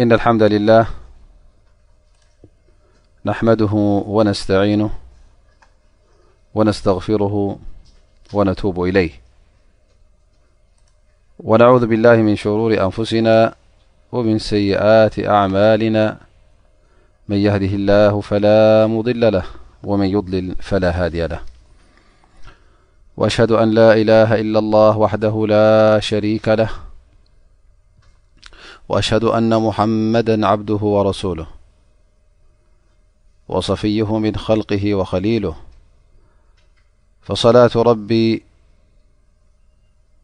إن الحمد لله نحمده ونستعينه ونستغفره ونتوب إليه ونعوذ بالله من شرور أنفسنا ومن سيئات أعمالنا من يهده الله فلا مضل له ومن يلل فلا هادي له وأشهد أن لا إله إلا الله وحده لا شريك له وأشهد أن محمدا عبده ورسوله وصفيه من خلقه وخليله فصلاة ربي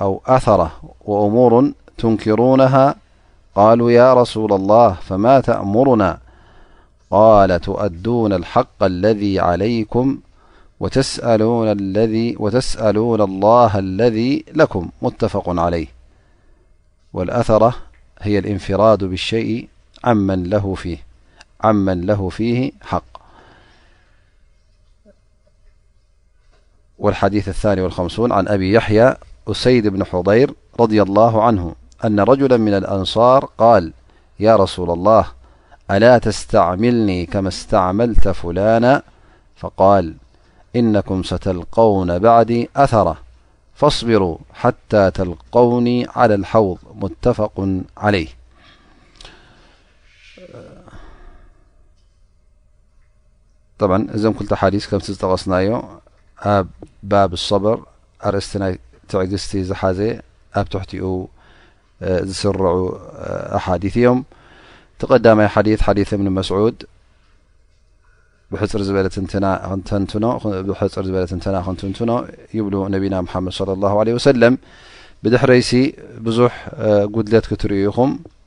أوأثرة وأمور تنكرونها قالوا يا رسول الله فما تأمرنا قال تؤدون الحق الذي عليكم وتسألون الله الذي لكم متفق عليهاأثيالنفا عمن له فيه حقوليث عن أبي يحيا أسيد بن حضير رضي الله عنه أن رجلا من الأنصار قال يا رسول الله ألا تستعملني كما استعملت فلانا فقال إنكم ستلقون بعدي أثرة فاصبروا حتى تلقوني على الحوض متفق عليه طبعا እዞም ክልተ ሓዲስ ከምቲ ዝጠቐስናዮ ኣብ ባብ ሰብር ኣርእስቲ ናይ ትዕግስቲ ዝሓዘ ኣብ ትሕቲኡ ዝስርዑ ኣሓዲ እዮም እቲ ቀዳማይ ሓዲ ሓዲ እምኒ መስዑድ ብሕፅር ዝበለ ትንትና ክንተንትኖ ብሕፅር ዝበለ ትንትና ክንትንትኖ ይብሉ ነቢና መሓመድ ለ ላሁ ለ ወሰለም ብድሕረይሲ ብዙሕ ጉድለት ክትርእዩ ኢኹም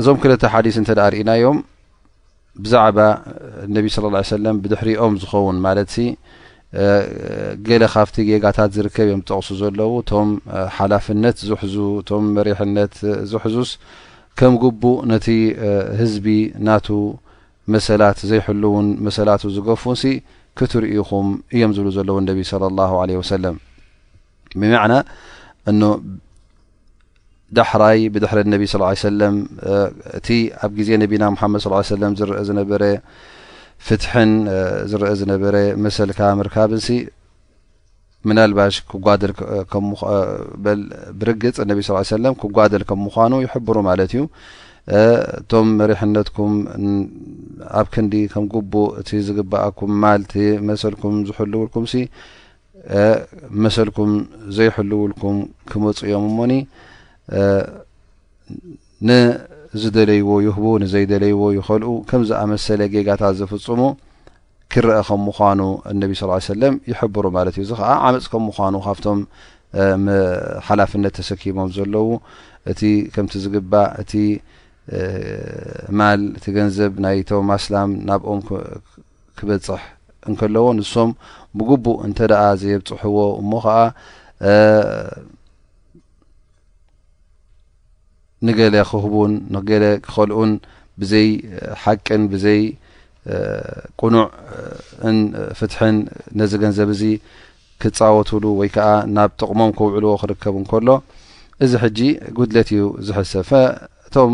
እዞም ክልተ ሓዲስ እንተ ርእናዮም ብዛዕባ ነቢ ስለ ላ ሰለም ብድሕሪኦም ዝኸውን ማለት ሲ ገለ ካብቲ ጌጋታት ዝርከብ እዮም ዝጠቕሱ ዘለዉ እቶም ሓላፍነት ዝሕዙ እቶም መሪሕነት ዝሕዙስ ከም ግቡእ ነቲ ህዝቢ ናቱ መሰላት ዘይሕልውን መሰላቱ ዝገፉን ሲ ክትርእኹም እዮም ዝብሉ ዘለዉ ነቢ ስለ ላ ለ ወሰለም ብመዕና እኖ ዳሕራይ ብድሕረ ነቢ ስ ሰለም እቲ ኣብ ግዜ ነቢና ሓመድ ስ ሰለም ዝረአ ዝነበረ ፍትሕን ዝረአ ዝነበረ መሰልካ ምርካብን ሲ ምናልባሽ ክጓደል በል ብርግፅ ነቢ ስ ሰለም ክጓደል ከም ምኳኑ ይሕብሩ ማለት እዩ እቶም መሪሕነትኩም ኣብ ክንዲ ከም ጉቡእ እቲ ዝግበኣኩም ማልቲ መሰልኩም ዝሕልውልኩም ሲ መሰልኩም ዘይሕልውልኩም ክመፁ እዮም እሞኒ ንዝደለይዎ ይህቡ ንዘይደለይዎ ይኸልኡ ከም ዝኣመሰለ ጌጋታት ዝፍፅሙ ክረአ ከም ምኳኑ እነቢ ስ ሰለም ይሕብሩ ማለት እዩ እዚ ከዓ ዓመፅ ከም ምኳኑ ካብቶም ሓላፍነት ተሰኪሞም ዘለዉ እቲ ከምቲ ዝግባእ እቲ ማል እቲ ገንዘብ ናይቶም ኣስላም ናብኦም ክበጽሕ እንከለዎ ንሶም ብግቡእ እንተ ደኣ ዘየብጽሕዎ እሞ ኸኣ ንገለ ክህቡን ንገለ ክኸልኡን ብዘይ ሓቅን ብዘይ ቁኑዕ ን ፍትሕን ነዚ ገንዘብ እዚ ክፃወትሉ ወይ ከዓ ናብ ጥቕሞም ክውዕልዎ ክርከብ እንከሎ እዚ ሕጂ ጉድለት እዩ ዝሕሰብ እቶም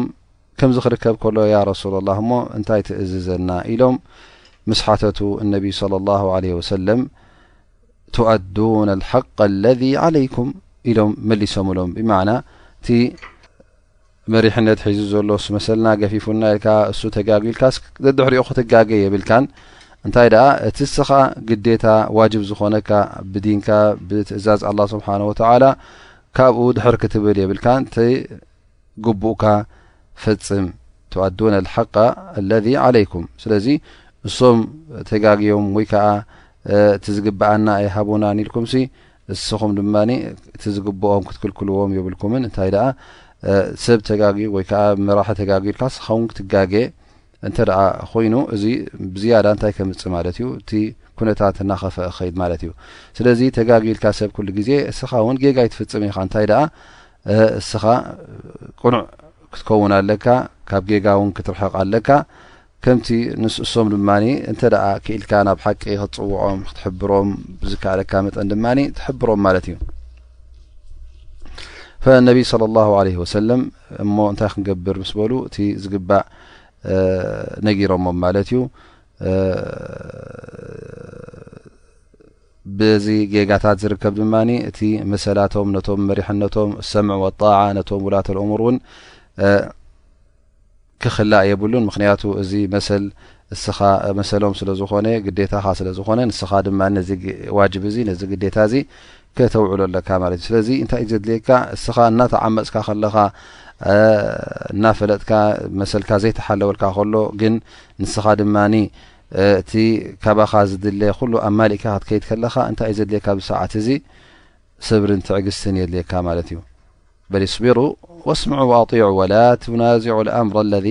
ከምዚ ክርከብ ከሎ ያ ረሱለላህ እሞ እንታይ ትእዝዘና ኢሎም ምስ ሓተቱ እነቢይ ለ ላ ለ ወሰለም ትኣዱን ኣልሓቅ ኣለذ ዓለይኩም ኢሎም መሊሶምሎም ብማዕና እቲ መሪሕነት ሒዙ ዘሎ ስ መሰልና ገፊፉና ኢልካ እሱ ተጋጊልካ ዘድሕሪኦ ክትጋገ የብልካን እንታይ ደኣ እቲ ስኻ ግዴታ ዋጅብ ዝኾነካ ብዲንካ ብትእዛዝ ኣላ ስብሓን ወተዓላ ካብኡ ድሕር ክትብል የብልካ ግቡእካ ፈጽም ትኣዱን ኣልሓቃ ኣለዚ ዓለይኩም ስለዚ እሶም ተጋግዮም ወይ ከዓ እቲ ዝግብኣና ኣይሃቡናን ኢልኩምሲ እስኹም ድማ እቲ ዝግብኦም ክትክልክልዎም የብልኩምን እንታይ ደኣ ሰብ ተጋግዩ ወይ ከዓ መራሒ ተጋግዩ ኢልካ ስኻውን ክትጋጌ እንተ ኮይኑ እዚ ብዝያዳ እንታይ ከምጽእ ማለት እዩ እቲ ኩነታት እናኸፈ ክኸይድ ማለት እዩ ስለዚ ተጋጊልካ ሰብ ኩሉ ግዜ እስኻ እውን ጌጋ ይትፍጽም ኢኻ እንታይ ደኣ እስኻ ቅኑዕ ክትከውን ኣለካ ካብ ጌጋ እውን ክትርሕቕ ኣለካ ከምቲ ንስ እሶም ድማ እንተ ክኢልካ ናብ ሓቂ ክትፅውዖም ክትሕብሮም ብዝከኣለካ መጠን ድማ ትሕብሮም ማለት እዩ ፈነቢይ ለ ላ ለ ወሰለም እሞ እንታይ ክንገብር ምስ በሉ እቲ ዝግባእ ነጊሮሞም ማለት እዩ በዚ ጌጋታት ዝርከብ ድማ እቲ መሰላቶም ነቶም መሪሕነቶም ሰምዕ ወጣዓ ነቶም ውላት ልእሙር እውን ክክላእ የብሉን ምክንያቱ እዚ መሰል እስኻ መሰሎም ስለዝኾነ ግዴታኻ ስለዝኾነ ንስኻ ድማ ነዚ ዋጅብ እዚ ነዚ ግዴታ እዚ ከተውዕሎ ኣለካ ማለት እዩ ስለዚ እንታይ እዩ ዘድልየካ እስኻ እናተዓመፅካ ከለኻ እናፈለጥካ መሰልካ ዘይተሓለወልካ ከሎ ግን ንስኻ ድማ እቲ ካባኻ ዝድለ ኩሉ ኣብ ማሊእካ ክትከይድ ከለኻ እንታይ እዩ ዘድልየካ ብ ሰዓት እዚ ስብርን ትዕግስትን የድልየካ ማለት እዩ በል ስቢሩ ወስምዑ ኣጢዑ ወላ ትናዚዑ ኣምር ለذ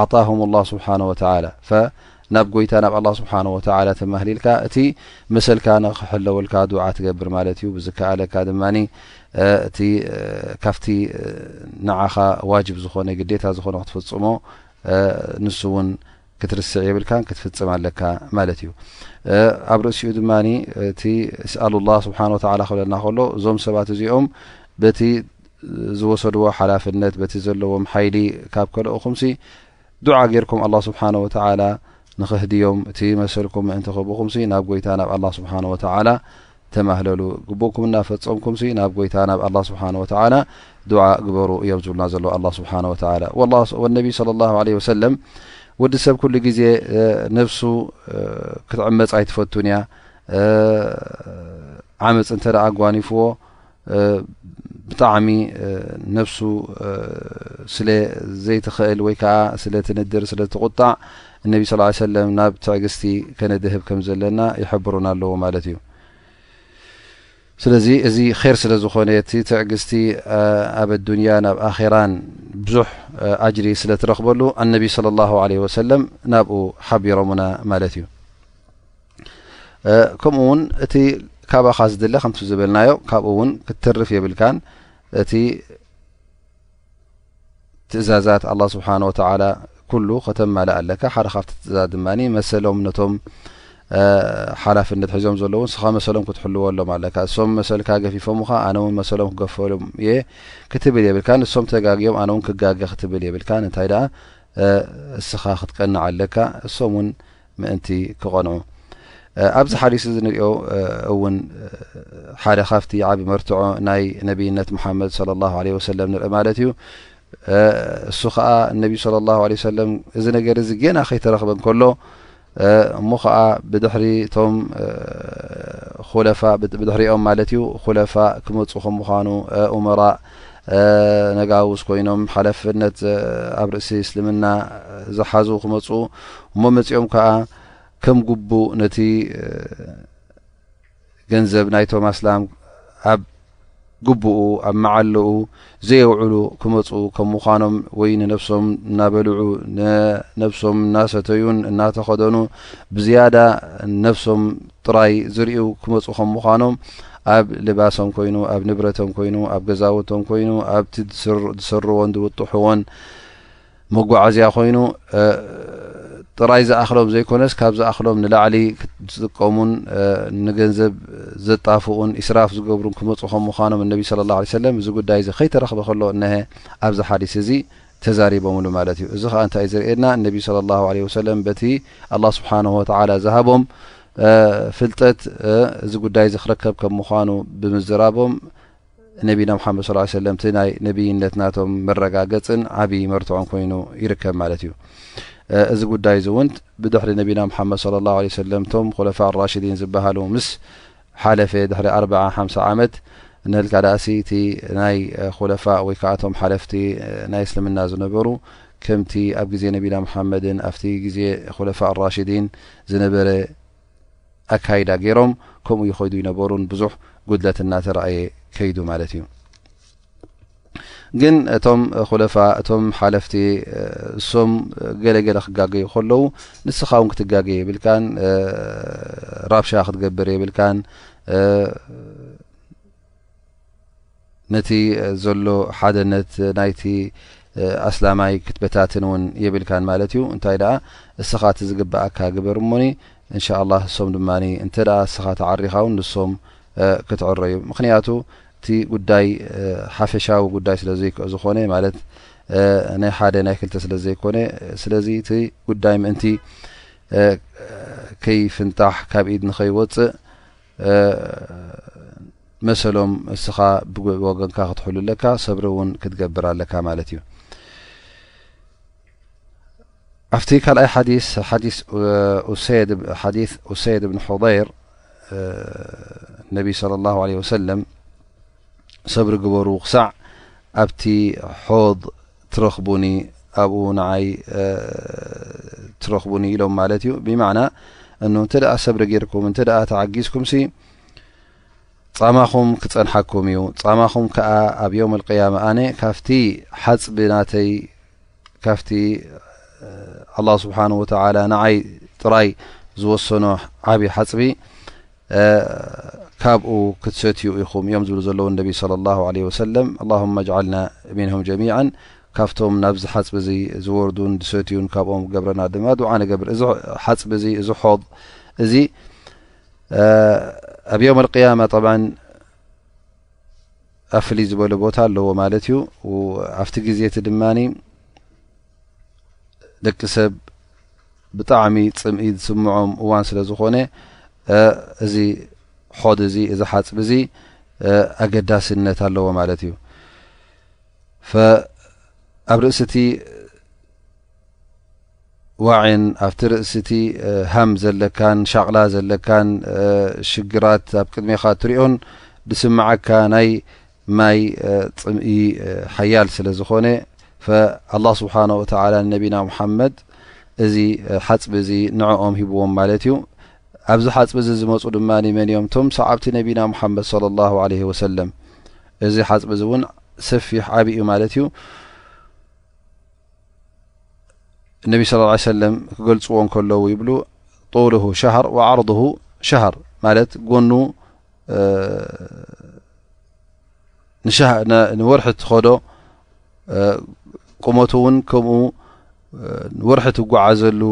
ኣዕጣሁም ላህ ስብሓን ወተዓላ ፈ ናብ ጎይታ ናብ ኣላ ስብሓን ወተዓላ ተማህሊልካ እቲ መሰልካ ንክሕለወልካ ዱዓ ትገብር ማለት እዩ ብዝከኣለካ ድማ እቲ ካብቲ ንዓኻ ዋጅብ ዝኾነ ግዴታ ዝኾነ ክትፍፅሞ ንሱ እውን ክትርስዕ የብልካ ክትፍፅም ኣለካ ማለት እዩ ኣብ ርእሲኡ ድማ እቲ እስኣሉላ ስብሓን ወተላ ክብለና ከሎ እዞም ሰባት እዚኦም በቲ ዝወሰድዎ ሓላፍነት በቲ ዘለዎም ሓይሊ ካብ ከለኡኹምሲ ዱዓ ጌርኩም ኣላህ ስብሓን ወተዓላ ንኽህድዮም እቲ መሰልኩም ምእንቲ ክብኹምሲ ናብ ጎይታ ናብ ኣላህ ስብሓን ወተዓላ ተማህለሉ ግቡእኩም እናፈፀምኩምሲ ናብ ጎይታ ናብ ኣላ ስብሓን ወተዓላ ዱዓ ግበሩ እዮም ዝብሉና ዘለዉ ኣላ ስብሓን ወተዓላ ወነቢ ስለ ላሁ ለ ወሰለም ወዲ ሰብ ኩሉ ግዜ ነብሱ ክትዕመፅ ኣይትፈቱን እያ ዓመፅ እንተ ኣጓኒፍዎ ብጣዕሚ ነብሱ ስለ ዘይትኽእል ወይ ከዓ ስለ ትንድር ስለ ትቁጣዕ እነቢ ስ ሰለም ናብ ትዕግስቲ ከነድህብ ከም ዘለና ይሕብሩና ኣለዎ ማለት እዩ ስለዚ እዚ ር ስለ ዝኾነ እቲ ትዕግስቲ ኣብ ኣዱንያን ኣብ ኣራን ብዙሕ ኣጅሪ ስለ ትረክበሉ ኣነቢ ለ ላ ለ ወሰለም ናብኡ ሓቢሮምና ማለት እዩ ከምኡ ውን እቲ ካባኻ ዝድለ ከምቲ ዝበልናዮ ካብኡ ውን ክትትርፍ የብልካን እቲ ትእዛዛት ኣላ ስብሓን ወተላ ኩሉ ከተማልእ ኣለካ ሓደ ካብቲ ትእዛዝ ድማ መሰሎም ነቶም ሓላፍነት ሒዞም ዘለዉ ንስኻ መሰሎም ክትሕልዎ ኣሎም ኣለካ እሶም መሰልካ ገፊፎምኻ ኣነ ውን መሰሎም ክገፈሎም እየ ክትብል የብልካ ንሶም ተጋግዮም ኣነ ውን ክጋገ ክትብል የብልካ እንታይ ደኣ እስኻ ክትቀንዕ ኣለካ እሶም ውን ምእንቲ ክቐንዑ ኣብዚ ሓዲስ እዚ ንሪኦ እውን ሓደ ካብቲ ዓብ መርትዖ ናይ ነብይነት ሙሓመድ ለ ላ ለ ወሰለም ንርኢ ማለት እዩ እሱ ከዓ እነቢይ ስለ ላሁ ለ ሰለም እዚ ነገር እዚ ገና ከይተረክበ ከሎ እሞ ከዓ ብድሕሪ እቶም ኹለፋ ብድሕሪኦም ማለት እዩ ኩለፋ ክመፁ ከም ምኳኑ ኡመራእ ነጋውስ ኮይኖም ሓለፍነት ኣብ ርእሲ እስልምና ዝሓዙ ክመፁ እሞ መፂኦም ከዓ ከም ጉቡእ ነቲ ገንዘብ ናይቶም ኣስላም ኣብ ግቡኡ ኣብ መዓልኡ ዘየውዕሉ ክመፁ ከም ምዃኖም ወይ ንነብሶም እናበልዑ ንነብሶም እናሰተዩን እናተኸደኑ ብዝያዳ ነብሶም ጥራይ ዝርእዩ ክመጹ ከም ምዃኖም ኣብ ልባሶም ኮይኑ ኣብ ንብረቶም ኮይኑ ኣብ ገዛውቶም ኮይኑ ኣብቲ ዝሰርዎን ዝውጥሕዎን መጓዓዝያ ኮይኑ ጥራይ ዝኣኽሎም ዘይኮነስ ካብ ዝኣኽሎም ንላዕሊ ዝጥቀሙን ንገንዘብ ዘጣፍኡን ኢስራፍ ዝገብሩን ክመፁ ከም ምዃኖም እነቢ ስለ ላ ሰለም እዚ ጉዳይ እዚ ከይተረኽበ ከሎ እነሀ ኣብዚ ሓዲስ እዚ ተዛሪቦምሉ ማለት እዩ። እዚ ከኣ እንታይ እዩ ዘርእየና ነቢ ሰለላሁ ዓለይሂ ወሰለም በቲ ኣላህ ስብሓነሁ ወተዓላ ዝሃቦም ፍልጠት እዚ ጉዳይ እዚ ክረከብ ከም ምዃኑ ብምዝራቦም ነቢና ሙሓመድ ስ ሰለም እቲ ናይ ነብይነት ናቶም መረጋገፅን ዓብዪ መርትዖን ኮይኑ ይርከብ ማለት እዩ። እዚ ጉዳይ እዚ እውን ብድሕሪ ነቢና ሙሓመድ ሰለላሁ ዓለይሂ ወሰለም እቶም ኩለፋእ ራሽዲን ዝበሃሉ ምስ ሓለፌ ድሕሪ ኣርብዓ ሓምሳ ዓመት ነልካ ዳኣሲ እቲ ናይ ኹለፋእ ወይ ከዓ እቶም ሓለፍቲ ናይ እስልምና ዝነበሩ ከምቲ ኣብ ግዜ ነቢና ሙሓመድን ኣብቲ ግዜ ኹለፋእ ኣራሽዲን ዝነበረ ኣካይዳ ገይሮም ከምኡ ይኸይዱ ይነበሩን ብዙሕ ጉድለት እናተረኣየ ከይዱ ማለት እዩ ግን እቶም ኩለፋ እቶም ሓለፍቲ እሶም ገለገለ ክጋገዩ ከለዉ ንስኻ እውን ክትጋገ የብልካን ራብሻ ክትገብር የብልካን ነቲ ዘሎ ሓደነት ናይቲ ኣስላማይ ክትበታትን እውን የብልካን ማለት እዩ እንታይ ደኣ እስኻ እቲ ዝግበኣካ ግበር እሞኒ እንሻኣላህ ንሶም ድማ እንተ እስኻ ተዓሪኻ ውን ንሶም ክትዕረ ዩ ምክንያቱ እቲ ጉዳይ ሓፈሻዊ ጉዳይ ስለዘይዝኾነ ማለት ናይ ሓደ ናይ ክልተ ስለ ዘይኮነ ስለዚ እቲ ጉዳይ ምእንቲ ከይፍንጣሕ ካብ ኢድ ንኸይወፅእ መሰሎም እስኻ ብወገንካ ክትሕሉ ኣለካ ሰብሪ እውን ክትገብር ኣለካ ማለት እዩ ኣብቲ ካልኣይ ሓዲስ ሓዲስ ኡሰይድ ሓዲስ ኡሰይድ ብን ሑደይር ነቢ ስለ ላሁ ዓለ ወሰለም ሰብሪ ግበሩ ክሳዕ ኣብቲ ሖድ ትረኽቡኒ ኣብኡ ንዓይ ትረኽቡኒ ኢሎም ማለት እዩ ብማዕና እኑ እንተ ደኣ ሰብሪ ጌርኩም እንተ ደኣ ተዓጊዝኩም ሲ ጻማኹም ክጸንሓኩም እዩ ጻማኹም ከኣ ኣብ ዮም ኣልቅያማ ኣነ ካብቲ ሓጽቢ ናተይ ካፍቲ ኣላ ስብሓን ወተላ ንዓይ ጥራይ ዝወሰኖ ዓብዪ ሓፅቢ ካብኡ ክትሰትዩ ኢኹም እዮም ዝብሉ ዘለዉ ነቢ ለ ላ ለ ወሰለም ኣላሁማ ጅዓልና ምንሁም ጀሚዓን ካብቶም ናብዚ ሓፅቢ እዚ ዝወርዱን ዝሰትዩን ካብኦም ገብረና ድማ ድዓ ንገብር እዚ ሓፅቢ እዚ እዚ ሖብ እዚ ኣብ ዮም ኣልቅያማ ጠብዓ ኣብ ፍልይ ዝበለ ቦታ ኣለዎ ማለት እዩ ኣብቲ ግዜ እቲ ድማ ደቂ ሰብ ብጣዕሚ ፅምኢ ዝስምዖም እዋን ስለ ዝኾነ እዚ ሖድ እዚ እዚ ሓፅቢ እዚ ኣገዳስነት ኣለዎ ማለት እዩ ኣብ ርእሲ እቲ ዋዒን ኣብቲ ርእሲቲ ሃም ዘለካን ሻቕላ ዘለካን ሽግራት ኣብ ቅድሜኻ ትሪኦን ድስምዓካ ናይ ማይ ፅምኢ ሓያል ስለ ዝኾነ ኣላ ስብሓን ወተላ ንነቢና ሙሓመድ እዚ ሓፅቢ እዚ ንዕኦም ሂብዎም ማለት እዩ ኣብዚ ሓፅቢ እዚ ዝመፁ ድማ መን እዮም እቶም ሰዓብቲ ነቢና ሙሓመድ ለ ላ ለ ወሰለም እዚ ሓፅቢ እዚ እውን ሰፊሕ ዓብዪ እዩ ማለት እዩ እነቢ ስ ሰለም ክገልፅዎ ከለዉ ይብሉ ጡል ሻሃር ዓርض ሻሃር ማለት ጎኑ ንወርሒ ትኸዶ ቁመቱ እውን ከምኡ ወርሒ ትጓዓዘሉ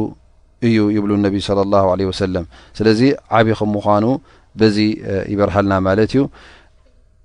እዩ ይብሉ ነቢ صለ ላ ለ ወሰለም ስለዚ ዓብዪ ከም ምኳኑ በዚ ይበርሃልና ማለት እዩ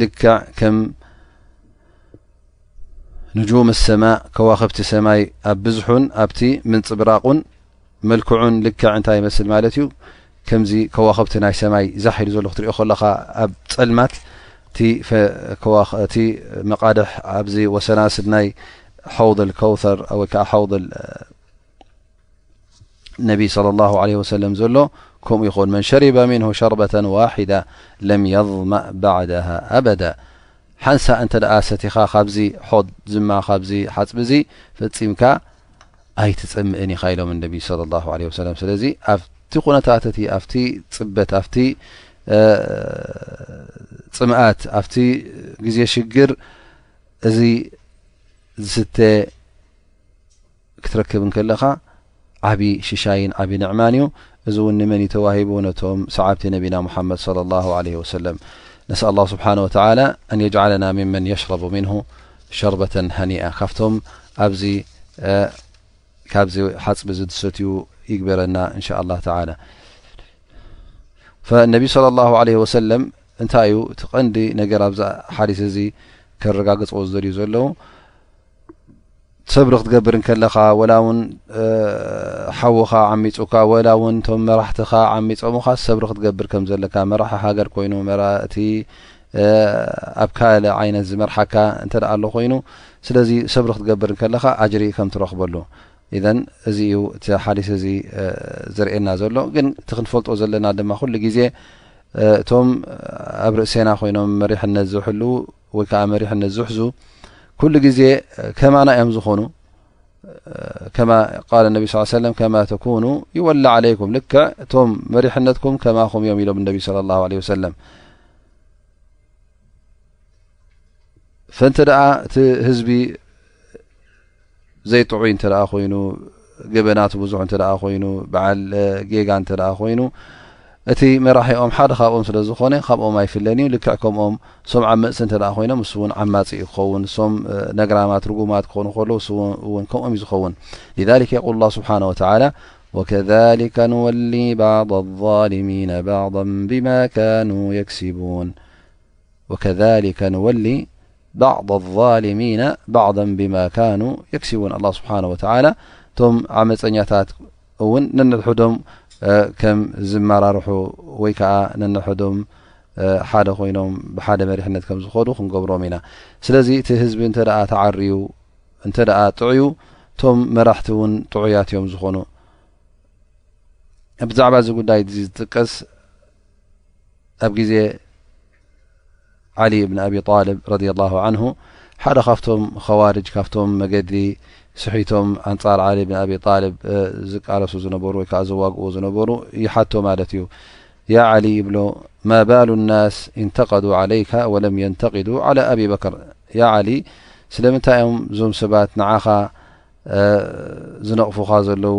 ልክዕ ከም ንጁም ሰማእ ከዋኽብቲ ሰማይ ኣብ ብዝሑን ኣብቲ ምንፅብራቑን መልክዑን ልክዕ እንታይ ይመስል ማለት እዩ ከምዚ ከዋኽብቲ ናይ ሰማይ ዛሒሉ ዘሎ ክትሪኦ ከለካ ኣብ ፀልማት እቲ መቃድሕ ኣብዚ ወሰናስድ ናይ ሓውል ከውተር ወይ ከዓ ሓውል ነቢ صለ ላሁ ለ ወሰለም ዘሎ ከምኡ ይኹን መን ሸሪበ ምንሁ ሸርበة ዋሕዳ ለም የظማእ ባዕድሃ ኣበዳ ሓንሳ እንተ ደኣ ሰቲኻ ካብዚ ሖድ ዝማ ካብዚ ሓፅቢ እዙ ፈፂምካ ኣይትፅምእን ኢኻ ኢሎም ነቢ صለ ላሁ ለ ወሰለም ስለዚ ኣብቲ ኩነታት እቲ ኣብቲ ፅበት ኣብቲ ፅምኣት ኣብቲ ግዜ ሽግር እዚ ዝስተ ክትረክብ እንከለኻ ዓቢ ሽሻይን ዓቢ ንዕማን እዩ እዚ እውን ንመን እዩ ተዋሂቡ ነቶም ሰዓብቲ ነቢና ሙሓመድ صለ ላሁ ዓለይሂ ወሰለም ነስኣል ኣላሁ ስብሓን ወተዓላ ኣን የጅዓለና ምመን የሽረቡ ምንሁ ሸርበተን ሃኒኣ ካብቶም ኣብዚ ካብዚ ሓፅቢ ዝድሰትዩ ይግበረና እንሻ ላ ተላ ፈነቢ ስለ ላሁ ለ ወሰለም እንታይ እዩ እቲ ቐንዲ ነገር ኣብዚ ሓዲስ እዚ ከረጋግፅዎ ዝደልዩ ዘለዉ ሰብሪ ክትገብር እንከለኻ ወላ ውን ሓውኻ ዓሚፁካ ወላ ውን እቶም መራሕትኻ ዓሚፆምኻ ሰብሪ ክትገብር ከም ዘለካ መራሒ ሃገር ኮይኑ እቲ ኣብ ካል ዓይነት ዝመርሓካ እንተ ኣሎ ኮይኑ ስለዚ ሰብሪ ክትገብር ከለካ ኣጅሪ ከም ትረክበሉ እዘን እዚ እዩ እቲ ሓዲስ እዚ ዝርእየና ዘሎ ግን እቲ ክንፈልጦ ዘለና ድማ ኩሉ ግዜ እቶም ኣብ ርእሴና ኮይኖም መሪሕነት ዝሕልው ወይ ከዓ መሪሕነት ዝሕዙ ኩሉ ግዜ ከማና እዮም ዝኾኑ ከማ ቃል ነቢ ስ ሰለም ከማ ተኩኑ ይወላ ዓለይኩም ልክዕ እቶም መሪሕነትኩም ከማኹም እዮም ኢሎም ነቢ ስለ ላሁ ለ ወሰለም ፈንተ ደኣ እቲ ህዝቢ ዘይጥዑይ እንተ ኮይኑ ገበናት ብዙሕ እተ ኮይኑ በዓል ጌጋ እተ ኮይኑ እቲ መራሒኦም ሓደ ካብኦም ስለ ዝኾነ ካብኦም ኣይፍለን እዩ ልክዕ ከምኦም ሶም ዓ መፅሲ እተ ኮይኖም ንስ እውን ዓማፂ እዩ ክኸውን ሶም ነግራማት ርጉማት ክኾኑ ከለዉ ስ እውን ከምኦም እዩ ዝኸውን ሊክ የቁል ላ ስብሓን ወተላ ወከሊከ ንወሊ ባዕض ظሊሚና ባዕض ብማ ካኑ የክስቡን ወከዛሊከ ንወሊ ባዕድ ኣዛሊሚነ ባዕደን ብማ ካኑ የክሲቡን ኣላ ስብሓን ወተዓላ እቶም ዓመፀኛታት እውን ነንሕዶም ከም ዝመራርሑ ወይ ከዓ ነንሕዶም ሓደ ኮይኖም ብሓደ መሪሕነት ከም ዝኸዱ ክንገብሮም ኢና ስለዚ እቲ ህዝቢ እንተ ተዓርዩ እንተ ጥዑዩ እቶም መራሕቲ እውን ጥዑያት እዮም ዝኾኑ ብዛዕባ እዚ ጉዳይ ዝጥቀስ ኣብ ግዜ ዓሊ እብን ኣብ ጣልብ ረድ ላሁ ዓንሁ ሓደ ካብቶም ኸዋርጅ ካብቶም መገዲ ስሒቶም ኣንጻር ዓሊ ብን ኣብ ጣልብ ዝቃለሱ ዝነበሩ ወይ ከዓ ዘዋግኡ ዝነበሩ ይሓቶ ማለት እዩ ያ ዓሊ ይብሎ ማ ባሉ ናስ እንተቀዱ ዓለይካ ወለም የንተቅዱ ዓላ ኣብ በክር ያ ዓሊ ስለምንታይ እዮም እዞም ሰባት ንዓኻ ዝነቕፉኻ ዘለዉ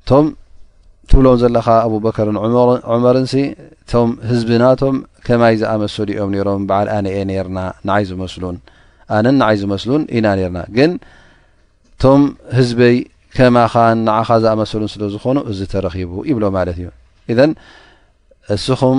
እቶም ትብሎም ዘለኻ ኣቡበከርን ዑመርን ሲ እቶም ህዝቢ ናቶም ከማይ ዝኣመሰሉ እዮም ነሮም በዓል ኣነ እየ ነርና ንዓይ ዝመስሉን ኣነን ንዓይ ዝመስሉን ኢና ነርና ግን እቶም ህዝበይ ከማኻን ንዓኻ ዝኣመሰሉን ስለ ዝኾኑ እዚ ተረኺቡ ይብሎ ማለት እዩ እዘን እስኹም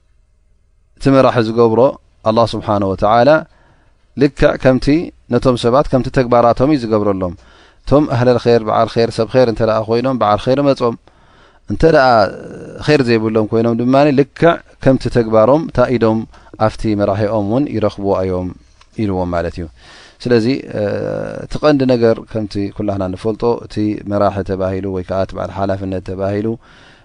እቲ መራሒ ዝገብሮ ኣላህ ስብሓን ወተዓላ ልክዕ ከምቲ ነቶም ሰባት ከምቲ ተግባራቶም እዩ ዝገብረሎም እቶም ኣህለል ር በዓል ር ሰብ ር እተ ኮይኖም በዓል ር መፆም እንተ ር ዘይብሎም ኮይኖም ድማ ልክዕ ከምቲ ተግባሮም እታ ኢዶም ኣብቲ መራሒኦም እውን ይረኽብዎ እዮም ኢልዎም ማለት እዩ ስለዚ እቲ ቐንዲ ነገር ከምቲ ኩላህና ንፈልጦ እቲ መራሒ ተባሂሉ ወይከዓ በዓል ሓላፍነት ተባሂሉ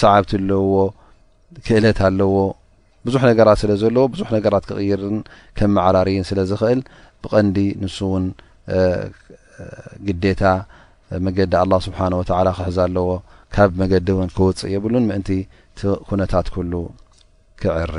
ሰዓብቲ ኣለውዎ ክእለት ኣለዎ ብዙሕ ነገራት ስለ ዘለዎ ብዙሕ ነገራት ክቕይርን ከመዓራርይን ስለ ዝኽእል ብቐንዲ ንሱ እውን ግዴታ መገዲ ኣላ ስብሓን ወተላ ክሕዝ ኣለዎ ካብ መገዲ እውን ክውፅእ የብሉን ምእንቲ እቲ ኩነታት ኩሉ ክዕረ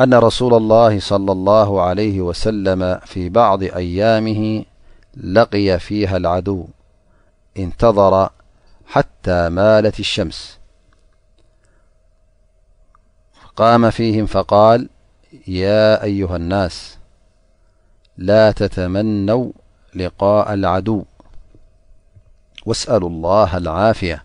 أن رسول الله صلى الله عليه وسلم في بعض أيامه لقي فيها العدو انتظر حتى مالت الشمس قام فيهم فقال ياأيها الناس لا تتمنوا لقاء العدو واسألوا الله العافية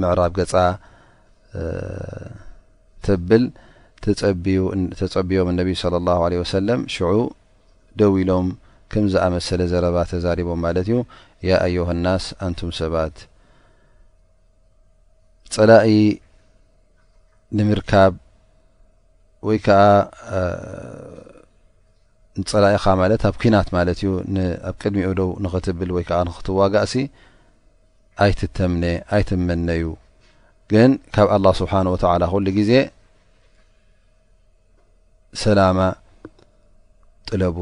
ምዕራብ ገጻ ተብል ተጸብዮም እነቢይ صለ ላه ለ ወሰለም ሽዑ ደው ኢሎም ከም ዝኣመሰለ ዘረባ ተዛሪቦም ማለት እዩ ያ ኣዮሃ ናስ ኣንቱም ሰባት ጸላኢ ንምርካብ ወይ ከዓ ንፀላኢኻ ማለት ኣብ ኩናት ማለት እዩ ኣብ ቅድሚኡ ደው ንኽትብል ወይ ከዓ ንክትዋጋእሲ ኣይትተምነ ኣይትመነዩ ግን ካብ ኣላ ስብሓን ወተላ ኩሉ ግዜ ሰላማ ጥለቡ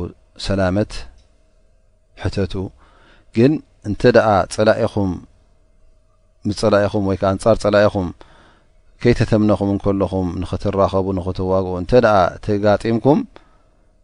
ሰላመት ሕተቱ ግን እንተ ደኣ ፀላኢኹም ምስ ፀላኢኹም ወይ ከዓ ኣንፃር ፀላኢኹም ከይተተምነኹም እንከለኹም ንኽትራኸቡ ንኽትዋግኡ እንተ ደኣ ተጋጢምኩም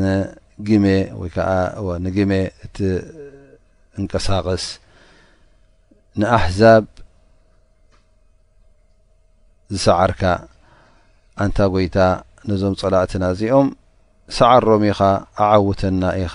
ንጊሜ ወይ ከዓ ንጊሜ እትንቀሳቐስ ንኣሕዛብ ዝሰዓርካ ኣንታ ጎይታ ነዞም ጸላእትና እዚኦም ሰዓሮም ኢኻ ኣዓውተና ኢኻ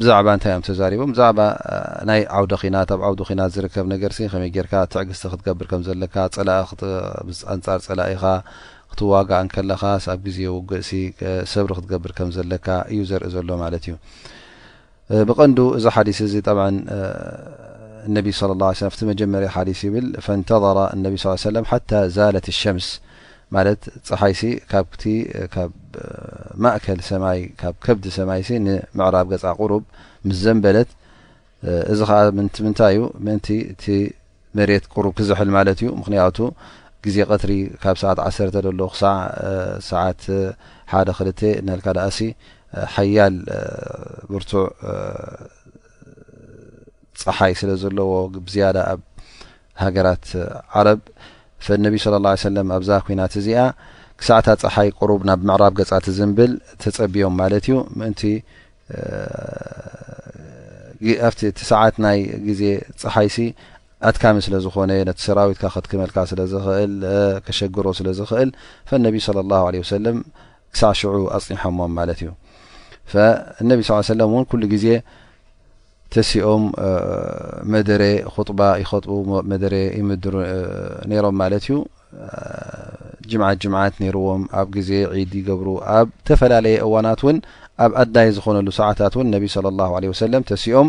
ብዛዕባ እንታይ እዮም ተዛሪቦም? ብዛዕባ ናይ ዓውደ ኺናት፣ ኣብ ዓውዲ ኺናት ዝርከብ ነገርሲ ከመይ ጌርካ ትዕግስቲ ክትገብር ከም ዘለካ፣ ጸላኢ ምስ ኣንጻር ጸላኢኻ ክትዋጋእ እንከለኻስ ኣብ ግዜ ውግእሲ ሰብሪ ክትገብር ከም ዘለካ እዩ ዘርኢ ዘሎ ማለት እዩ። ብቐንዱ እዚ ሓዲስ እዚ ጠብዓ እነቢ ስለ ላ ሰለም እቲ መጀመርያ ሓዲስ ይብል ፈንተظራ እነቢ ስ ሰለም ሓታ ዛለት ሸምስ ማለት ጸሓይሲ ካብቲ ካብ ማእከል ሰማይ ካብ ከብዲ ሰማይሲ ንምዕራብ ገጻ ቁሩብ ምስ ዘንበለት እዚ ከኣ ምንቲ ምንታይ እዩ ምእንቲ እቲ መሬት ቁሩብ ክዝሕል ማለት እዩ ምክንያቱ ግዜ ቀትሪ ካብ ሰዓት ዓሰርተ ደሎ ክሳዕ ሰዓት ሓደ ክልተ እናልካ ደኣሲ ሓያል ብርቱዕ ጸሓይ ስለ ዘለዎ ብዝያዳ ኣብ ሃገራት ዓረብ ፈ ነቢ ስ ላ ሰለም ኣብዛ ኩናት እዚኣ ክሳዕታ ፀሓይ ቅሩብ ናብ ምዕራብ ገፃ ትዝንብል ተፀቢዮም ማለት እዩ ምእንቲ ኣብቲ እቲ ሰዓት ናይ ግዜ ፀሓይሲ ኣትካሚ ስለ ዝኾነ ነቲ ሰራዊትካ ከትክመልካ ስለ ዝኽእል ከሸግሮ ስለ ዝኽእል ፈነቢ ለ ላ ለ ወሰለም ክሳዕ ሽዑ ኣፅኒሖሞም ማለት እዩ ፈነቢ ስ ሰለም እውን ኩሉ ግዜ ተሲኦም መደረ ኹጥባ ይኸጥቡ መደረ ይምድሩ ነይሮም ማለት እዩ ጅምዓት ጅምዓት ነይርዎም ኣብ ግዜ ዒድ ይገብሩ ኣብ ተፈላለየ እዋናት እውን ኣብ ኣድላይ ዝኾነሉ ሰዓታት እውን ነቢ ስለ ላሁ ለ ወሰለም ተሲኦም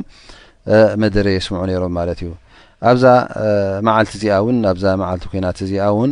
መደረ የስምዑ ነይሮም ማለት እዩ ኣብዛ መዓልቲ እዚኣ እውን ኣብዛ መዓልቲ ኩናት እዚኣ እውን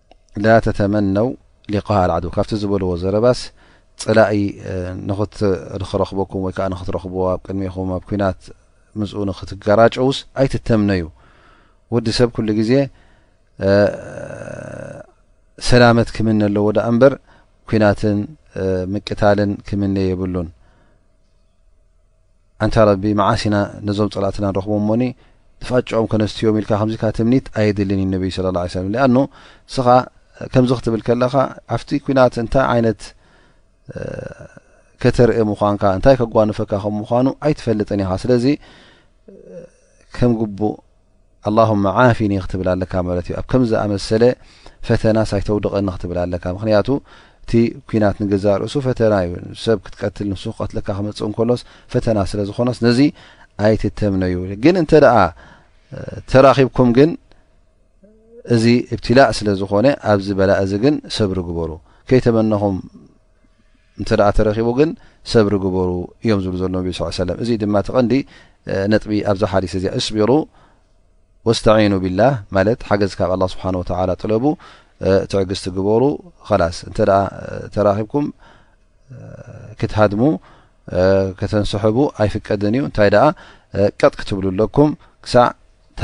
ላ ተተመነው ሊቃእ ኣልዓድው ካብቲ ዝበልዎ ዘረባስ ጸላኢ ንክረኽበኩም ወይ ከዓ ንክትረኽብዎ ኣብ ቅድሜኹም ኣብ ኩናት ምስኡ ንክትገራጨውስ ኣይትተምነዩ ወዲ ሰብ ኩሉ ግዜ ሰላመት ክምነ ኣለዎ ዳኣ እምበር ኩናትን ምቅታልን ክምነ የብሉን ኣንታ ረቢ መዓስ ኢና ነዞም ጸላእትና ንረኽቦም እሞኒ ንፋጨኦም ከነስትዮም ኢልካ ከምዚ ካ ትምኒት ኣየድልን እዩ ነቢ ስለ ላ ሰለም ኣኑ እስኻ ከምዚ ክትብል ከለኻ ኣብቲ ኩናት እንታይ ዓይነት ከተርኢ ምዃንካ እንታይ ከጓንፈካ ከም ምዃኑ ኣይትፈልጥን ኢኻ ስለዚ ከም ግቡእ ኣላሁመ ዓፊኒ ክትብል ኣለካ ማለት እዩ ኣብ ከምዚ ዝኣመሰለ ፈተናስ ኣይተውድቐኒ ክትብል ኣለካ ምክንያቱ እቲ ኩናት ንገዛእ ርእሱ ፈተና እዩ ሰብ ክትቀትል ንሱ ክቀትለካ ክመፅእ እንከሎስ ፈተና ስለ ዝኾነስ ነዚ ኣይትተምነ እዩ ግን እንተ ደኣ ተራኺብኩም ግን እዚ እብትላእ ስለ ዝኾነ ኣብዚ በላእ እዚ ግን ሰብሪ ግበሩ ከይተመነኹም እንተ ተረኺቡ ግን ሰብሪ ግበሩ እዮም ዝብሉ ዘሎ ነቢ ስ ሰለም እዙ ድማ እቲ ቐንዲ ነጥቢ ኣብዛ ሓዲስ እዚኣ እስቢሩ ወስተዒኑ ቢላህ ማለት ሓገዝ ካብ ኣላ ስብሓን ወተላ ጥለቡ ትዕግስቲ ግበሩ ኸላስ እንተ ተራኺብኩም ክትሃድሙ ከተንስሕቡ ኣይፍቀድን እዩ እንታይ ደኣ ቀጥ ክትብሉ ኣለኩም ክሳዕ እታ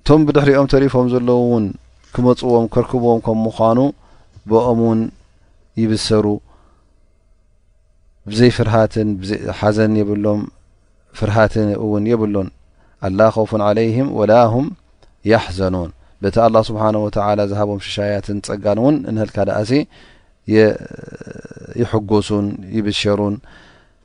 እቶም ብድሕሪኦም ተሪፎም ዘለዉ እውን ክመፅዎም ከርክብዎም ከም ምዃኑ ብኦም እውን ይብሰሩ ብዘይ ፍርሃትን ሓዘን የብሎም ፍርሃትን እውን የብሉን ኣላ ከውፍን ዓለይህም ወላ ሁም ያሕዘኑን በቲ ኣላ ስብሓን ወተላ ዝሃቦም ሽሻያትን ፀጋን እውን እንህልካ ደኣሲ ይሕጎሱን ይብሸሩን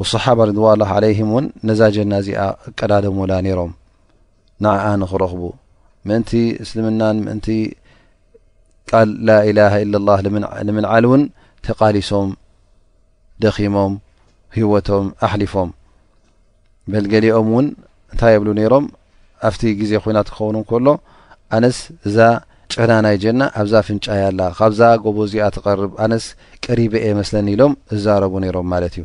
ወሰሓባ ርድዋላ ዓለይህም እውን ነዛ ጀና እዚኣ እቀዳደሙላ ነይሮም ንዓኣ ንክረኽቡ ምእንቲ እስልምናን ምእንቲ ቃል ላኢላሃ ኢለ ላ ንምንዓል እውን ተቃሊሶም ደኺሞም ህወቶም ኣሕሊፎም በል ገሊኦም እውን እንታይ የብሉ ነይሮም ኣብቲ ግዜ ኮይናት ክኸውን ከሎ ኣነስ እዛ ጨና ናይ ጀና ኣብዛ ፍንጫ ያላ ካብዛ ጎቦ እዚኣ ትቐርብ ኣነስ ቀሪበ እየ መስለኒ ኢሎም እዛረቡ ነይሮም ማለት እዩ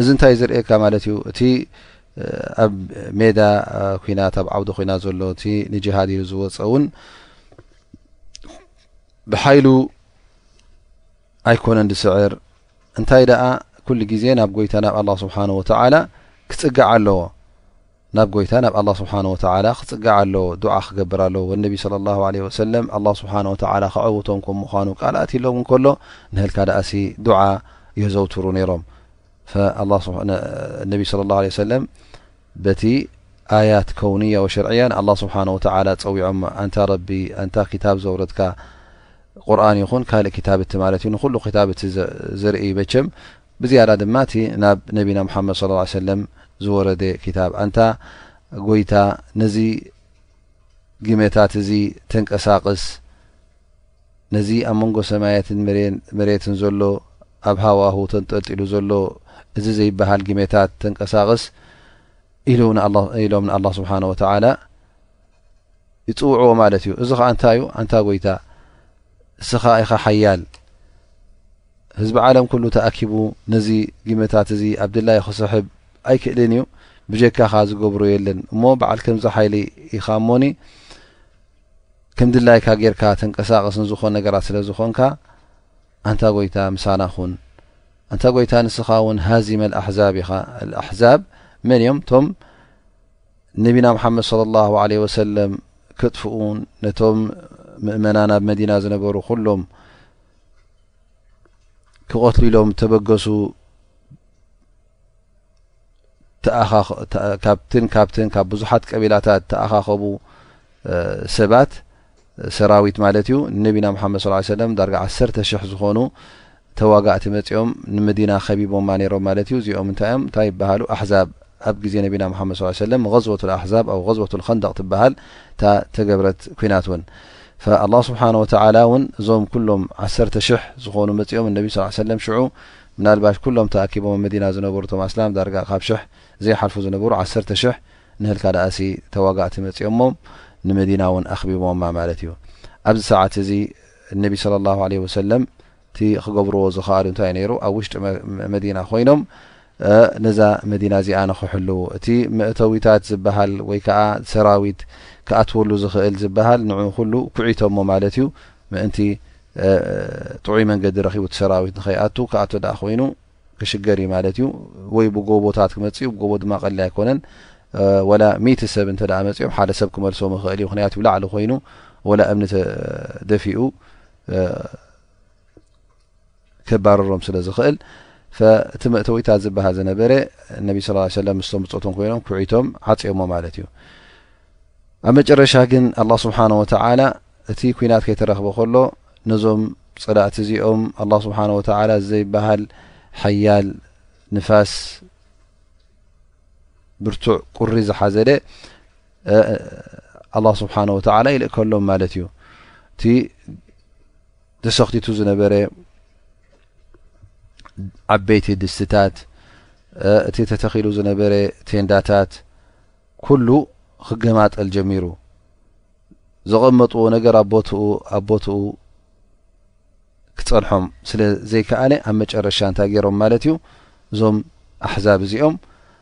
እዚ እንታይ እዩ ዘርእየካ ማለት እዩ እቲ ኣብ ሜዳ ኩናት ኣብ ዓውዲ ኩናት ዘሎ እቲ ንጅሃድ ኢሉ ዝወፀ እውን ብሓይሉ ኣይኮነን ዝስዕር እንታይ ደኣ ኩሉ ግዜ ናብ ጎይታ ናብ ኣላ ስብሓን ወተዓላ ክፅጋዕ ኣለዎ ናብ ጎይታ ናብ ኣላህ ስብሓነሁ ወተዓላ ክጽጋዕ ኣለዎ፣ ዱዓ ክገብር ኣለዎ። ወነብይ ሰለላሁ ዓለይሂ ወሰለም ኣላህ ስብሓነሁ ወተዓላ ከዐውቶም ከም ምዃኑ ቃል ኣትዩሎም እንከሎ ንህልካ ደኣሲ ዱዓ የዘውትሩ ነይሮም። ነብይ ሰለላሁ ዓለይሂ ወሰለም በቲ ኣያት ከውንያ ወሸርዕያ ንኣላህ ስብሓነሁ ወተዓላ ጸዊዖሞ። ኣንታ ረቢ ኣንታ ክታብ ዘውረድካ ቁርኣን ይኹን ካልእ ክታብቲ ማለት እዩ ንኹሉ ክታብቲ ዘርኢ መቸም ብዝያዳ ድማ እቲ ናብ ነቢና ሙሓመድ ሶለላሁ ዓለይሂ ወሰለም ዝወረደ ክታብ ኣንታ ጎይታ ነዚ ግመታት እዚ ተንቀሳቕስ ነዚ ኣብ መንጎ ሰማያትን መሬትን ዘሎ ኣብ ሃዋሁ ተንጠልጢሉ ዘሎ እዚ ዘይበሃል ግመታት ተንቀሳቕስ ኢሉ ኢሎም ንኣላህ ስብሓነሁ ወተዓላ ይፅውዕዎ ማለት እዩ እዚ ከዓ እንታይ እዩ ኣንታ ጎይታ እስኻ ኢኻ ሓያል ህዝቢ ዓለም ኩሉ ተኣኪቡ ነዚ ጊመታት እዚ ኣብ ድላዩ ክስሕብ ኣይክእልን እዩ ብጀካኻ ዝገብሮ የለን እሞ በዓል ከምዚ ሓይሊ ኢኻ እሞኒ ከም ድላይካ ጌርካ ተንቀሳቀስ ንዝኾን ነገራት ስለ ዝኾንካ ኣንታ ጎይታ ምሳና ኹን ኣንታ ጎይታ ንስኻ ውን ሃዚመ ኣዛብ ኢኻ ኣዛብ መን እዮም እቶም ነቢና ሓመድ صለ ላ ለ ወሰለም ክጥፍኡን ነቶም ምእመናን ኣብ መዲና ዝነበሩ ኩሎም ክቐትሉ ኢሎም ተበገሱ ካብትን ካብትን ካብ ብዙሓት ቀቢላታት ተኣኻኸቡ ሰባት ሰራዊት ማለት እዩ ንነቢና ሓመድ ስ ሰለም ዳርጋ ዓሰርተ ሽሕ ዝኾኑ ተዋጋእቲ መፂኦም ንመዲና ከቢቦማ ነሮም ማለት እዩ እዚኦም እንታይ እዮም እንታይ ይበሃሉ ኣሕዛብ ኣብ ግዜ ነቢና ሓመድ ሰለም ዝወት ኣሕዛብ ኣብ ዝወት ከንደቕ ትበሃል እታ ተገብረት ኩናት እውን ፈኣላህ ስብሓን ወተዓላ እውን እዞም ኩሎም ዓሰርተ ሽሕ ዝኾኑ መፂኦም ንነቢ ስ ሰለም ሽዑ ምናልባሽ ኩሎም ተኣኪቦም ኣብ መዲና ዝነበሩ እቶም ኣስላም ዳርጋ ካብ ሽሕ ዘይሓልፉ ዝነበሩ ዓሰርተ ሽሕ ንህልካ ደኣሲ ተዋጋእቲ መፂኦሞም ንመዲና እውን ኣኽቢቦማ ማለት እዩ ኣብዚ ሰዓት እዚ እነቢ ስለ ላሁ ለ ወሰለም እቲ ክገብርዎ ዝኸኣሉ እንታይ እዩ ነይሩ? ኣብ ውሽጢ መዲና ኮይኖም ነዛ መዲና እዚኣ ንክሕልዉ፣ እቲ መእተዊታት ዝበሃል ወይ ከዓ ሰራዊት ክኣትወሉ ዝኽእል ዝበሃል ንዑ ኩሉ ኩዒቶሞ ማለት እዩ። ምእንቲ ጥዑይ መንገዲ ረኺቡ እቲ ሰራዊት ንከይኣቱ፣ ክኣቱ ደኣ ኮይኑ ክሽገር እዩ ማለት እዩ። ወይ ብጎቦታት ክመፅእ እዩ፣ ጎቦ ድማ ቀሊል ኣይኮነን። ወላ ሚእቲ ሰብ እንተ መፅኦም ሓደ ሰብ ክመልሶም ይኽእል እዩ፣ ምክንያቱ ላዕሊ ኮይኑ ወላ እምኒ ተደፊኡ ከባርሮም ስለ ዝኽእል እቲ መእተዊታት ዝበሃል ዝነበረ ነቢ ስ ሰለም ምስቶም ብፆቶም ኮይኖም ኩዒቶም ዓፅዮሞ ማለት እዩ ኣብ መጨረሻ ግን ኣላ ስብሓን ወተዓላ እቲ ኩናት ከይተረኽበ ከሎ ነዞም ፅላእቲ እዚኦም ኣላ ስብሓን ወተዓላ ዘይበሃል ሓያል ንፋስ ብርቱዕ ቁሪ ዝሓዘለ ኣላ ስብሓን ወተዓላ ይልእከሎም ማለት እዩ እቲ ተሰኽቲቱ ዝነበረ ዓበይቲ ድስትታት እቲ ተተኺሉ ዝነበረ ቴንዳታት ኩሉ ክገማጠል ጀሚሩ ዘቐመጥዎ ነገር ኣብ ቦትኡ ኣብ ቦትኡ ክፀንሖም ስለ ዘይከኣለ ኣብ መጨረሻ እንታይ ገይሮም ማለት እዩ እዞም ኣሕዛብ እዚኦም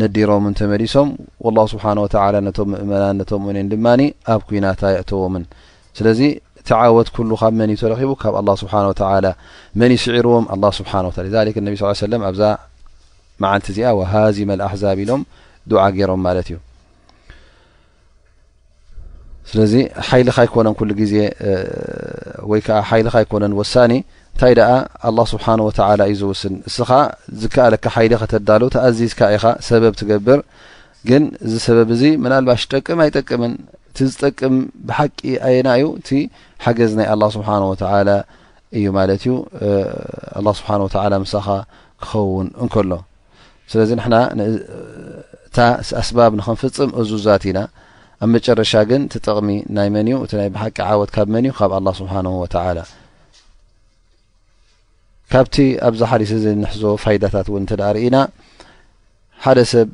ነዲሮምን ተመሊሶም ወላሁ ስብሓን ወተዓላ ነቶም ምእመናን ነቶም ሙእኒን ድማ ኣብ ኩናት ኣየእተዎምን ስለዚ እቲ ዓወት ኩሉ ካብ መን እዩ ተረኪቡ ካብ ኣላ ስብሓን ወተዓላ መን እዩ ስዒርዎም ኣላ ስብሓን ወተላ ዛሊክ ነቢ ስ ሰለም ኣብዛ መዓልቲ እዚኣ ወሃዚመ ኣሕዛብ ኢሎም ዱዓ ገይሮም ማለት እዩ ስለዚ ሓይልካ ኣይኮነን ኩሉ ግዜ ወይ ከዓ ሓይልካ ኣይኮነን ወሳኒ እንታይ ደኣ ኣላ ስብሓን ወተላ እዩ ዝውስን እስኻ ዝከኣለካ ሓይሊ ከተዳሉ ተኣዚዝካ ኢኻ ሰበብ ትገብር ግን እዚ ሰበብ እዚ ምናልባሽ ጠቅም ኣይጠቅምን እቲ ዝጠቅም ብሓቂ ኣየና እዩ እቲ ሓገዝ ናይ ኣላ ስብሓን ወተላ እዩ ማለት እዩ ኣላ ስብሓን ወተላ ምሳኻ ክኸውን እንከሎ ስለዚ ንሕና እታ ኣስባብ ንክንፍፅም እዙዛት ኢና ኣብ መጨረሻ ግን እቲ ጥቕሚ ናይ መን እዩ እቲ ናይ ብሓቂ ዓወት ካብ መን እዩ ካብ ኣላ ስብሓን ወተላ ካብቲ ኣብዚ ሓዲስ እዚ ንሕዞ ፋይዳታት እውን እንተደኣ ርኢና ሓደ ሰብ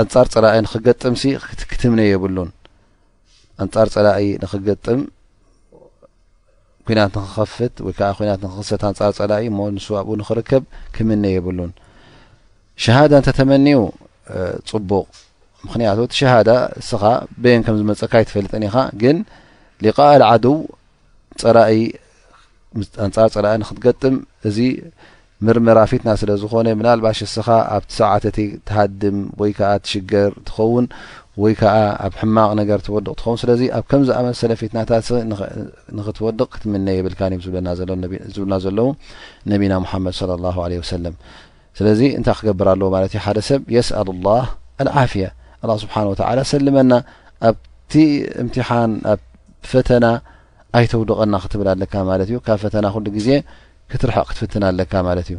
ኣንፃር ፅላኢ ንክገጥምሲ ክትምነ የብሉን ኣንጻር ጸላኢ ንክገጥም ኩናት ንክኸፍት ወይ ከዓ ኩናት ንክክሰት ኣንጻር ፀላኢ እሞ ንሱ ኣብኡ ንክርከብ ክምነ የብሉን ሸሃዳ እንተተመኒዩ ፅቡቕ ምክንያቱ እቲ ሸሃዳ እስኻ በየን ከም ዝመፀካ ኣይትፈልጥን ኢኻ ግን ሊቃ ኣልዓድው ፀላኢ ኣንፃር ፀላኢ ንክትገጥም እዚ ምርመራ ፊትና ስለ ዝኾነ ምናልባሽ እስኻ ኣብቲ ሰዓት እቲ ትሃድም ወይ ከዓ ትሽገር ትኸውን ወይ ከዓ ኣብ ሕማቕ ነገር ትወድቕ ትኸውን ስለዚ ኣብ ከም ዝኣመሰለ ፊትናታት ንክትወድቕ ክትምነ የብልካን እዮም ዝብለና ዘለዉ ነቢና ሙሓመድ ለ ላ ለ ወሰለም ስለዚ እንታይ ክገብር ኣለዎ ማለት እዩ ሓደ ሰብ የስኣል ላህ ኣልዓፍያ ኣላ ስብሓን ወተላ ሰልመና ኣብቲ እምትሓን ኣ ፈተና ኣይተውድቐና ክትብል ኣለካ ማለት እዩ ካብ ፈተና ኩሉ ግዜ ክትርሕቕ ክትፍትን ኣለካ ማለት እዩ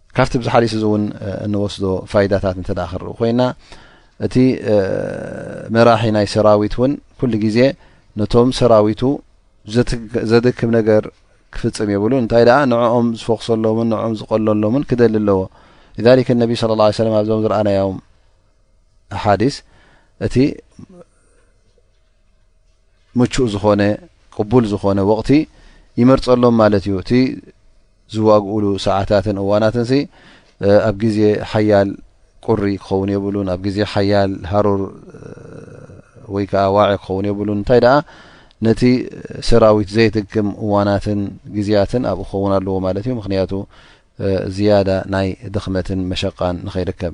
ካብቲ ብዝሓሊስ እዚ እውን እንወስዶ ፋይዳታት እንተ ክንርኢ ኮይና እቲ መራሒ ናይ ሰራዊት እውን ኩሉ ግዜ ነቶም ሰራዊቱ ዘድክብ ነገር ክፍፅም የብሉ እንታይ ደኣ ንዕኦም ዝፈክሰሎምን ንኦም ዝቀለሎምን ክደሊ ኣለዎ ሊክ ነቢ ስለ ላ ሰለም ኣብዞም ዝረኣናዮም ሓዲስ እቲ ምቹእ ዝኾነ ቅቡል ዝኾነ ወቕቲ ይመርፀሎም ማለት እዩ እቲ ዝዋግኡሉ ሰዓታትን እዋናትንሲ ኣብ ግዜ ሓያል ቁሪ ክኸውን የብሉን፣ ኣብ ግዜ ሓያል ሃሩር ወይ ከዓ ዋዒ ክኸውን የብሉን፣ እንታይ ደኣ ነቲ ሰራዊት ዘይትክም እዋናትን ግዜያትን ኣብኡ ክኸውን ኣለዎ ማለት እዩ፣ ምክንያቱ ዝያዳ ናይ ድኽመትን መሸቃን ንኸይርከብ።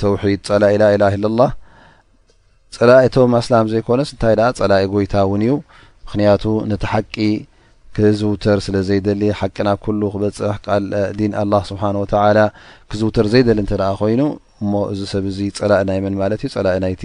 ተውሒድ ፀላኢ ላኢላህ ኢላላህ ፀላኢ እቶም ኣስላም ዘይኮነስ እንታይ ደኣ ፀላኢ ጎይታ እውን እዩ ምክንያቱ ነቲ ሓቂ ክዝውተር ስለ ዘይደሊ ሓቂ ናብ ኩሉ ክበፅሕ ቃል ዲን ኣላ ስብሓን ወተዓላ ክዝውተር ዘይደሊ እንተ ኮይኑ እሞ እዚ ሰብ እዚ ፀላኢ ናይ መን ማለት እዩ ፀላኢ ናይቲ